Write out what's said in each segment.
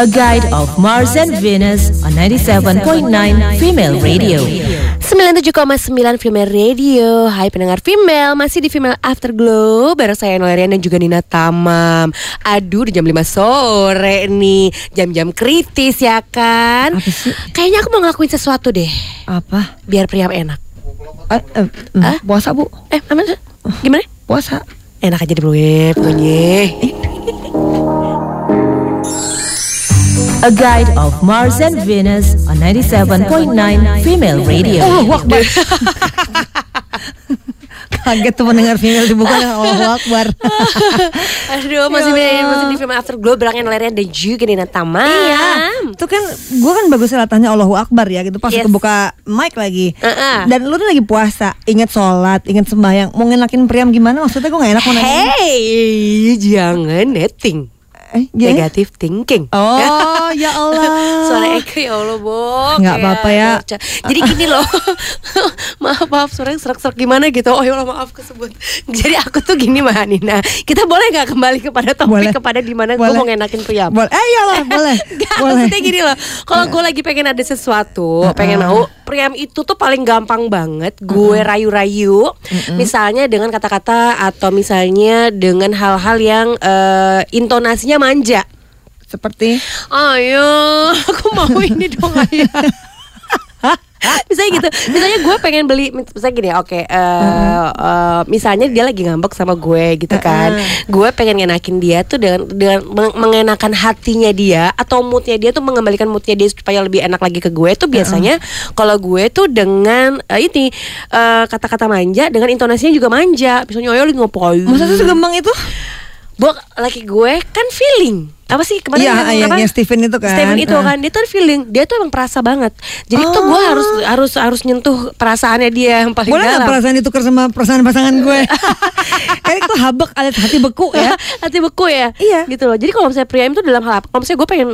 A guide of Mars and Venus on 97.9 Female Radio. 97,9 Female Radio Hai pendengar female Masih di Female Afterglow Bareng saya Nolerian dan juga Nina Tamam Aduh di jam 5 sore nih Jam-jam kritis ya kan? Kayaknya aku mau ngelakuin sesuatu deh Apa? Biar priam enak Eh, eh, mm, Hah? Puasa bu? Eh mana? Gimana? Puasa. Enak aja gue pokoknya A guide of Mars and Venus on 97.9 Female Radio. Oh, Akbar. Kaget tuh pendengar female dibuka Allah Akbar. Aduh masih, Ya. masih di Female Afterglow Bareng Nolerian dan juga Nina Tamam Iya, itu kan gue kan bagusnya latihannya Allahu Akbar ya gitu pas Yes. kebuka mic lagi. Dan lu tuh lagi puasa, inget sholat, inget sembahyang, mau ngenakin priam gimana? Maksudnya gue gak enak mau nanya. Hey, jangan netting. Eh, gimana? Negative thinking. Oh ya Allah. Suara Eko ya Allah, Bok. Nggak apa-apa ya. Jadi gini loh. maaf, maaf, suaranya serak-serak gimana gitu. Oh ya Allah, maaf kesebut. Jadi aku tuh gini Mbak Nina. Kita boleh nggak kembali kepada topik Boleh. kepada di mana gue mau ngenakin priam. Boleh. Eh ya Allah, boleh. Gak, boleh. maksudnya gini loh Kalau gue lagi pengen ada sesuatu Pengen mau Priam itu tuh paling gampang banget Gue rayu-rayu Misalnya dengan kata-kata Atau misalnya dengan hal-hal yang eh, Intonasinya manja. Seperti? Ayo Aku mau ini dong ayah. Misalnya gitu. Misalnya gue pengen beli Misalnya gini oke eh, eh, Misalnya dia lagi ngambek sama gue gitu kan. Gue pengen ngenakin dia tuh Dengan, dengan meng- mengenakan hatinya dia Atau moodnya dia tuh Mengembalikan moodnya dia Supaya lebih enak lagi ke gue Tuh biasanya Kalau gue tuh dengan eh, Ini eh, Kata-kata manja Dengan intonasinya juga manja. Misalnya ayo lagi ngapain Masa tuh segampang itu? Bo, laki gue kan feeling apa sih kemarin Iya, yang apa? yang Steven itu kan. Steven itu Ah. kan dia tuh feeling dia tuh emang perasa banget jadi tuh gue Oh. harus harus harus nyentuh perasaannya dia yang paling Boleh dalam perasaan ditukar sama perasaan pasangan gue? Kayak itu habek alat hati beku ya. hati beku ya Iya. gitu loh jadi kalau misalnya Priam itu dalam hal apa kalau misalnya gue pengen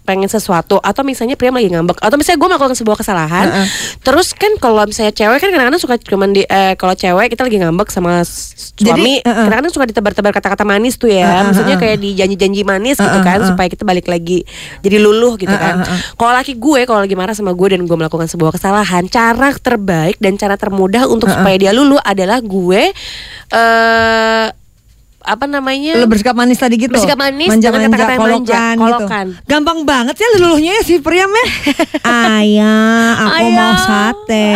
pengen sesuatu atau misalnya Priam lagi ngambek atau misalnya gue melakukan sebuah kesalahan Heeh. terus kan kalau misalnya cewek kan kadang-kadang suka cuman di eh, kalau cewek kita lagi ngambek sama suami kadang-kadang suka ditebar-tebar kata-kata manis tuh ya Heeh, maksudnya heeh. kayak di janji-janji manis gitu Kan heeh. supaya kita balik lagi jadi luluh gitu kan Heeh, heeh. kalau laki gue kalau lagi marah sama gue dan gue melakukan sebuah kesalahan cara terbaik dan cara termudah untuk supaya dia luluh adalah gue eh apa namanya Lo bersikap manis tadi gitu. Bersikap manis manja, dengan kata-kata yang manja, kolokan, kolokan. gitu. Gampang banget sih luluhnya ya si Priam ya. Ayah, aku Ayah. mau sate.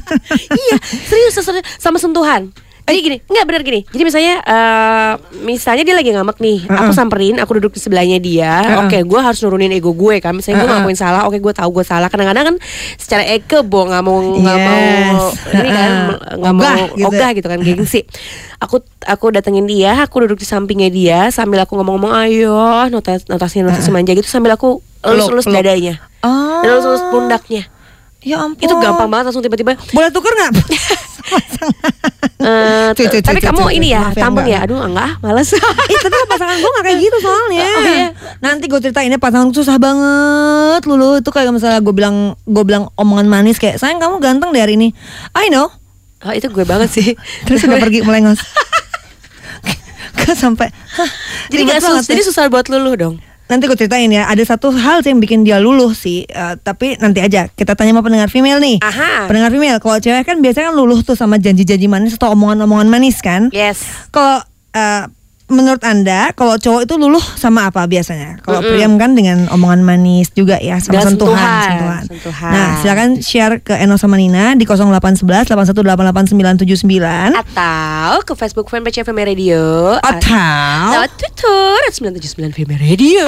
iya serius serius, sama sentuhan jadi gini, enggak benar gini. Jadi misalnya, eh misalnya dia lagi ngambek nih, aku samperin, aku duduk di sebelahnya dia. Uh-uh. Oke, gue harus nurunin ego gue kan. Misalnya gue Uh-uh. ngakuin salah, oke gue tahu gue salah. Kadang-kadang kan secara ego, bo nggak mau nggak Yes. mau ini kan nggak mau Ogah gitu. ogah gitu kan gengsi. Aku aku datengin dia, aku duduk di sampingnya dia sambil aku ngomong-ngomong, ayo notas notasi notasi manja gitu sambil aku elus-elus peluk. dadanya, Oh. elus-elus pundaknya. Ya ampun. Itu gampang banget langsung tiba-tiba Boleh tuker nggak? Eh, Cuy, cuy, tapi cuy, kamu cuy, ini ya ya, enggak. ya? Aduh enggak males. Ih tapi pasangan gue gak kayak gitu soalnya. Oh, iya. Nanti gue ceritainnya pasangan susah banget Lulu. Itu kayak misalnya gue bilang Gue bilang omongan manis kayak Sayang kamu ganteng deh hari ini. I know. Oh, itu gue banget sih. Terus udah pergi melengos. Gak sampai jadi gak sus banget jadi susah buat luluh dong Nanti gue ceritain ya Ada satu hal sih yang bikin dia luluh sih Eh, Tapi nanti aja Kita tanya sama pendengar female nih. Aha. Pendengar female Kalau cewek kan biasanya kan luluh tuh sama janji-janji manis Atau omongan-omongan manis kan? Yes. Kalau eh, menurut anda, kalau cowok itu luluh sama apa biasanya? Kalau Mm-mm. Priam kan dengan omongan manis juga ya, sama Dan sentuhan, sentuhan, sentuhan. sentuhan. Nah, silakan share ke Eno sama Nina di 0811 8188979 atau ke Facebook fanpage FM Radio atau lewat Twitter at 979 FM Radio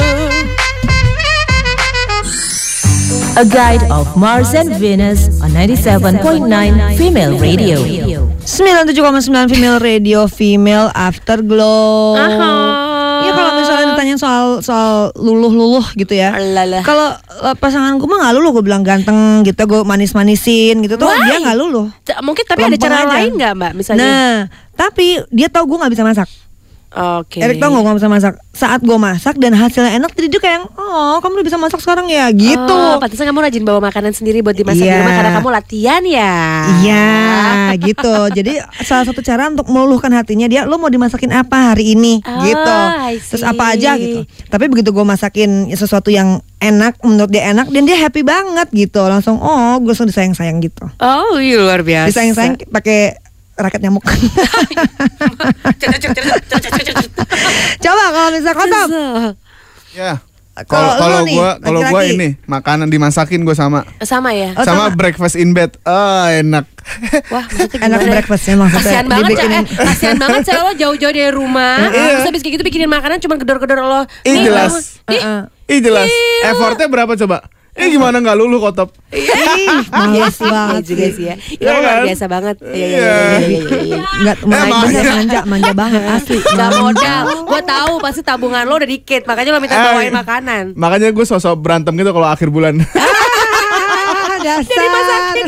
A guide of Mars and Venus on 97.9 Female Radio. 97,9 female radio female afterglow. Aha. Iya kalau misalnya ditanya soal soal luluh-luluh gitu ya. Kalau eh, pasangan gue mah nggak luluh, gue bilang ganteng gitu, gue manis-manisin gitu tuh Why? dia nggak luluh. Mungkin tapi ada cara aja. lain nggak mbak misalnya Nah, tapi dia tahu gue nggak bisa masak. Oke. Erik tau gak gue bisa masak. Saat gue masak dan hasilnya enak Jadi dia kayak Oh kamu udah bisa masak sekarang ya? Gitu. Oh, pantesan kamu rajin bawa makanan sendiri buat dimasak di Iya. rumah karena kamu latihan ya. Iya gitu. Jadi salah satu cara untuk meluluhkan hatinya dia Lo mau dimasakin apa hari ini? Ah, Gitu. Terus apa aja gitu. Tapi begitu gue masakin sesuatu yang enak Menurut dia enak Dan dia happy banget gitu. Langsung oh gue langsung disayang-sayang gitu. Oh, iya luar biasa. Disayang-sayang pakai raket nyamuk Coba kalau bisa kontop Ya. Kalau Kalau gua kalau gua ini makanan dimasakin gua sama. Sama ya. Oh, sama, sama. breakfast in bed. Ah, enak. Wah, Enak gimana? breakfastnya maksudnya Kasihan banget, Cak. dibikinin- Eh, kasihan banget saya lo jauh-jauh dari rumah. Terus habis kayak gitu bikinin makanan cuma gedor-gedor lo. Ih, jelas. Ih, Heeh. Ih jelas. Iya. Effortnya berapa coba? Ini gimana nggak lulu kotop? Ih, Iya sih, iya banget juga sih. ya. Itu Iya luar kan? biasa banget. Iya, iya, Iya. iya, iya, iya, iya. Enggak manja, bener, manja, manja banget asli. Gak modal. Gue tahu pasti tabungan lo udah dikit, makanya lo minta Eh. bawain makanan. Makanya gue sosok berantem gitu kalau akhir bulan. Ah, dasar.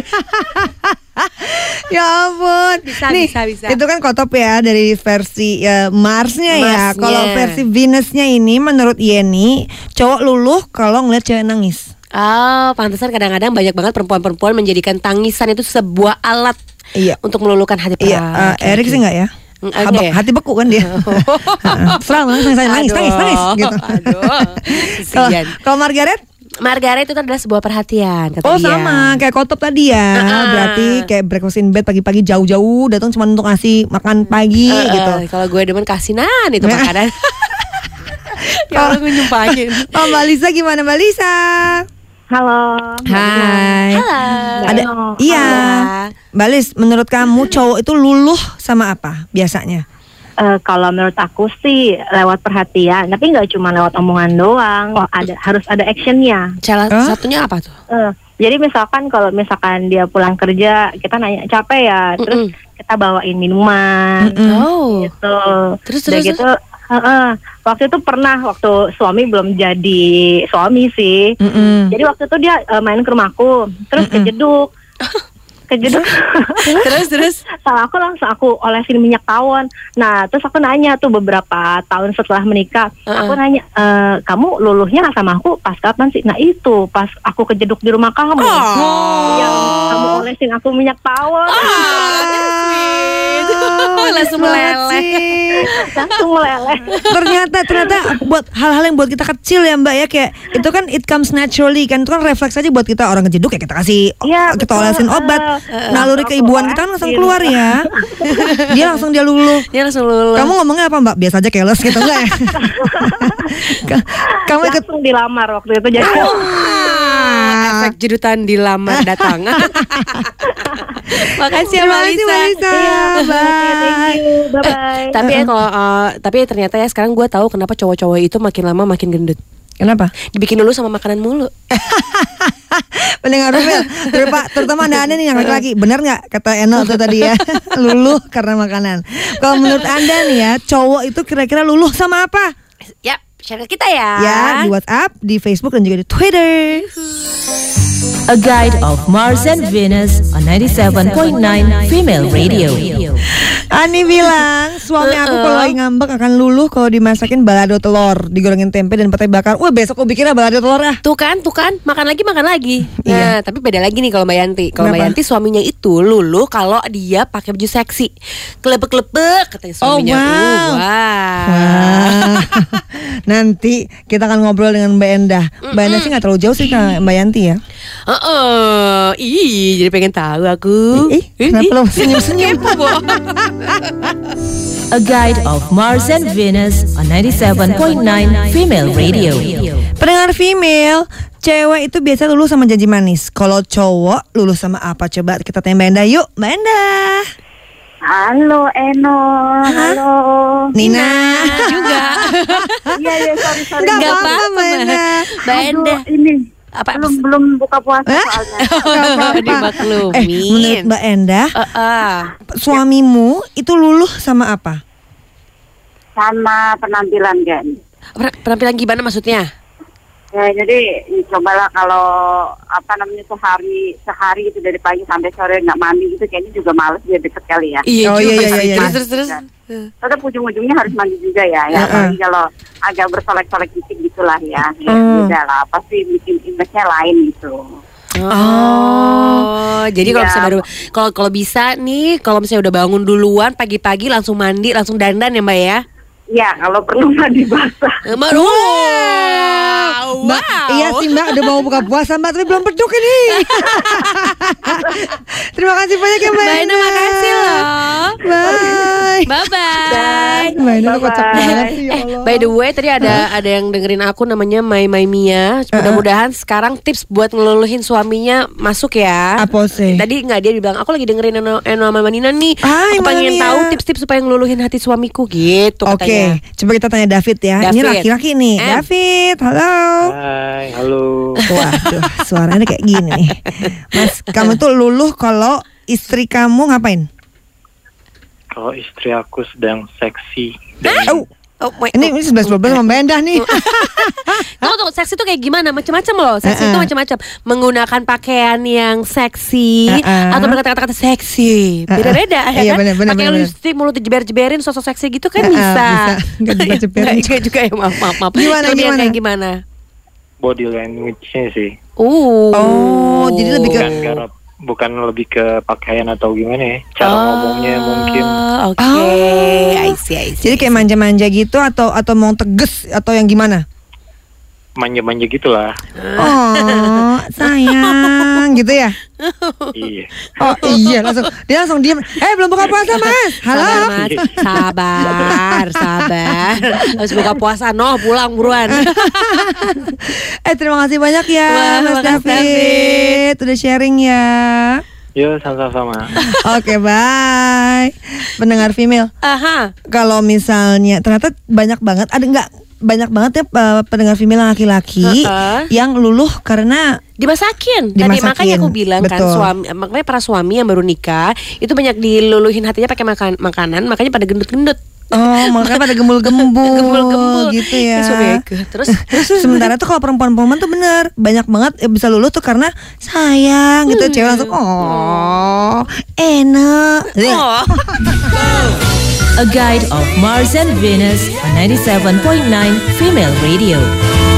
ya ampun. Bisa, Nih, bisa, bisa. Itu kan kotop ya dari versi eh, Marsnya ya. Marsnya. Kalau versi Venusnya ini menurut Yeni, cowok luluh kalau ngeliat cewek nangis. Oh, pantesan kadang-kadang banyak banget perempuan-perempuan menjadikan tangisan itu sebuah alat Iya. untuk meluluhkan hati Iya, perempuan. eh, Erik sih enggak ya? Mm, Habak- hati beku kan dia. Heeh. Serang nangis, nangis, nangis, nangis, nangis, gitu. Aduh, Kalau kalau Margaret? Margaret itu adalah sebuah perhatian kata Oh dia. sama kayak kotop tadi ya Uh-uh. Berarti kayak breakfast in bed pagi-pagi jauh-jauh Datang cuma untuk ngasih makan pagi Eh, eh, gitu Kalau gue demen kasinan itu Nah. makanan. ya Allah gue nyumpahin. Oh Mbak Lisa gimana Mbak Lisa? Halo. Hai Halo. Ada Halo. Iya Halo. Mbak Lis menurut kamu cowok itu luluh sama apa biasanya? Eh, kalau menurut aku sih lewat perhatian, tapi nggak cuma lewat omongan doang. Oh, ada harus ada actionnya. Salah Hah? satunya apa tuh? Eh, jadi misalkan kalau misalkan dia pulang kerja, kita nanya capek ya, terus kita bawain minuman, Mm-mm. Oh. gitu. Terus, Udah terus, heeh. waktu itu pernah waktu suami belum jadi suami sih. Mm-mm. Jadi waktu itu dia eh, main ke rumahku, terus Mm-mm. kejeduk, kejeduk. terus terus. salah aku langsung aku olesin minyak tawon. Nah, terus aku nanya tuh beberapa tahun setelah menikah, Uh-uh. aku nanya, e, kamu luluhnya sama aku pas kapan sih? Nah itu pas aku kejeduk di rumah kamu, Oh. yang kamu olesin aku minyak tawon, Oh, langsung banget meleleh. langsung meleleh. ternyata ternyata buat hal-hal yang buat kita kecil ya Mbak ya. Kayak itu kan it comes naturally kan. Itu kan refleks aja buat kita. Orang kejeduk ya kita kasih Iya, kita betul. olesin obat. Eh, naluri keibuan kita kan langsung keluar ya. Dia langsung dia luluh. Dia langsung luluh. kamu ngomongnya apa Mbak? Biasa aja keles gitu enggak ya? Ka- kamu ikut langsung dilamar waktu itu jadi efek jedutan dilamar datang. Makasih ya terima Mbak kasih Lisa. Mbak Lisa Iya, oke, bye. Thank you, bye bye. Tapi ya kalau eh, tapi ternyata ya sekarang gue tahu kenapa cowok-cowok itu makin lama makin gendut. kenapa? Dibikin dulu sama makanan mulu. pendengar Rufel terutama, terutama anda anda nih yang laki-laki. Benar nggak kata Eno tuh tadi ya? Luluh karena makanan. Kalau menurut anda nih ya cowok itu kira-kira luluh sama apa? Ya, share ke kita ya. ya di WhatsApp di Facebook dan juga di Twitter A guide of Mars and Venus on 97.9 Female Radio. Ani bilang suami aku kalau lagi ngambek akan luluh kalau dimasakin balado telur digorengin tempe dan petai bakar wah besok aku bikinnya balado telur ah Tuh kan, tuh kan, makan lagi, makan lagi. Iya. Nah, tapi beda lagi nih kalau Mbak Yanti. Kalau Mbak? Yanti suaminya itu lulu kalau dia pakai baju seksi, kelepek-kelepek katanya suaminya. wow. Uh, wah. Wah. Nanti kita akan ngobrol dengan Mbak Endah. Mbak Endah sih nggak terlalu jauh sih Mbak Yanti ya. Heeh. Ih, jadi pengen tahu aku. Ih, kenapa lo senyum-senyum? A guide of Mars and Venus on 97.9 Female Radio. Pendengar female, cewek itu biasa luluh sama janji manis. Kalau cowok luluh sama apa? Coba kita tanya Mbak Endah yuk. Mbak Endah. Halo Eno, halo. Nina. juga. Iya iya sorry sorry. Nggak apa-apa, Mbak Endah. ini Apa? belum belum buka puasa soalnya. Apa-apa. Dimaklumin. Eh, menurut Mbak Endah, Eh, eh. suamimu itu luluh sama apa? Sama penampilan kan. Penampilan gimana maksudnya? Ya, jadi cobalah kalau apa namanya sehari sehari itu dari pagi sampai sore nggak mandi gitu kayaknya juga males dia deket kali ya. Iya Oh, iya, iya, iya, iya. Terus terus terus. Tetap ujung-ujungnya harus mandi juga ya. Ya, Heeh. apalagi kalau agak bersolek-solek dikit gitulah ya. Ya, beda lah. Pasti bikin image-nya lain gitu. Oh, jadi kalau Iya. baru kalau kalau bisa nih, kalau misalnya udah bangun duluan pagi-pagi langsung mandi, langsung dandan ya Mbak ya. Ya, kalau perlu mandi basah. Eh, Mbak, wow, iya sih Mbak udah mau buka puasa Mbak tapi belum beduk ini. Terima kasih banyak ya Mbak. Mbak Ina makasih loh. Bye. Bye bye. Mbak Ina kocak banget sih ya Eh, Allah. by the way tadi ada ada yang dengerin aku namanya Mai Mai Mia. Mudah-mudahan sekarang tips buat ngeluluhin suaminya masuk ya. Apa sih? Tadi nggak dia bilang aku lagi dengerin Eno Eno sama Manina nih. Hai, aku pengen tahu tips-tips supaya ngeluluhin hati suamiku gitu Oke, katanya. coba kita tanya David ya. Ini David. laki-laki nih. Eh. David, halo. Hai, halo. Waduh, suaranya kayak gini nih. Mas, kamu tuh luluh kalau istri kamu ngapain? Kalau istri aku sedang seksi Oh, Oh, wait, ini ini 11 12 sama Bendah nih. Tunggu tunggu seksi itu kayak gimana? Macam-macam loh. Seksi itu Uh-uh. macam-macam. Menggunakan pakaian yang seksi Uh-uh. atau berkata kata-kata seksi. Beda-beda ya Iya, kan? bener, bener, Pakai bener, lipstick mulut jeber-jeberin sosok seksi gitu kan Uh-uh, bisa. bisa. Jeber-jeberin. Nggak- nggak juga ya maaf maaf maaf. Gimana, gimana? kayak gimana? Body language-nya sih. Uh. Oh, jadi lebih ke- Bukan karena bukan lebih ke pakaian atau gimana ya. Cara ngomongnya mungkin Oh, Oke, Oh. I see, I see. Jadi kayak manja-manja gitu atau atau mau tegas atau yang gimana? Manja-manja gitulah. Oh, sayang gitu ya. iya. Oh iya langsung dia langsung diam. Eh belum buka puasa mas. Halo. Sabar, Mas. Sabar, sabar. Harus buka puasa, noh pulang buruan. Eh terima kasih banyak ya Wah, Mas David. Udah sharing ya. Yo, sama-sama. Oke bye. Pendengar female. Aha. Kalau misalnya ternyata banyak banget ada nggak banyak banget ya eh, pendengar female laki-laki Heeh. yang luluh karena Dimasakin. Tadi Dimasakin, makanya aku bilang kan betul. suami makanya para suami yang baru nikah itu banyak diluluhin hatinya pakai makan makanan, makanya pada gendut-gendut. oh makanya pada gembul-gembul Gembul-gembul. gitu ya. Terus Sementara tuh kalau perempuan-perempuan tuh bener banyak banget ya bisa luluh tuh karena sayang gitu cewek langsung oh enak. Oh. A guide of Mars and Venus on 97.9 Female Radio.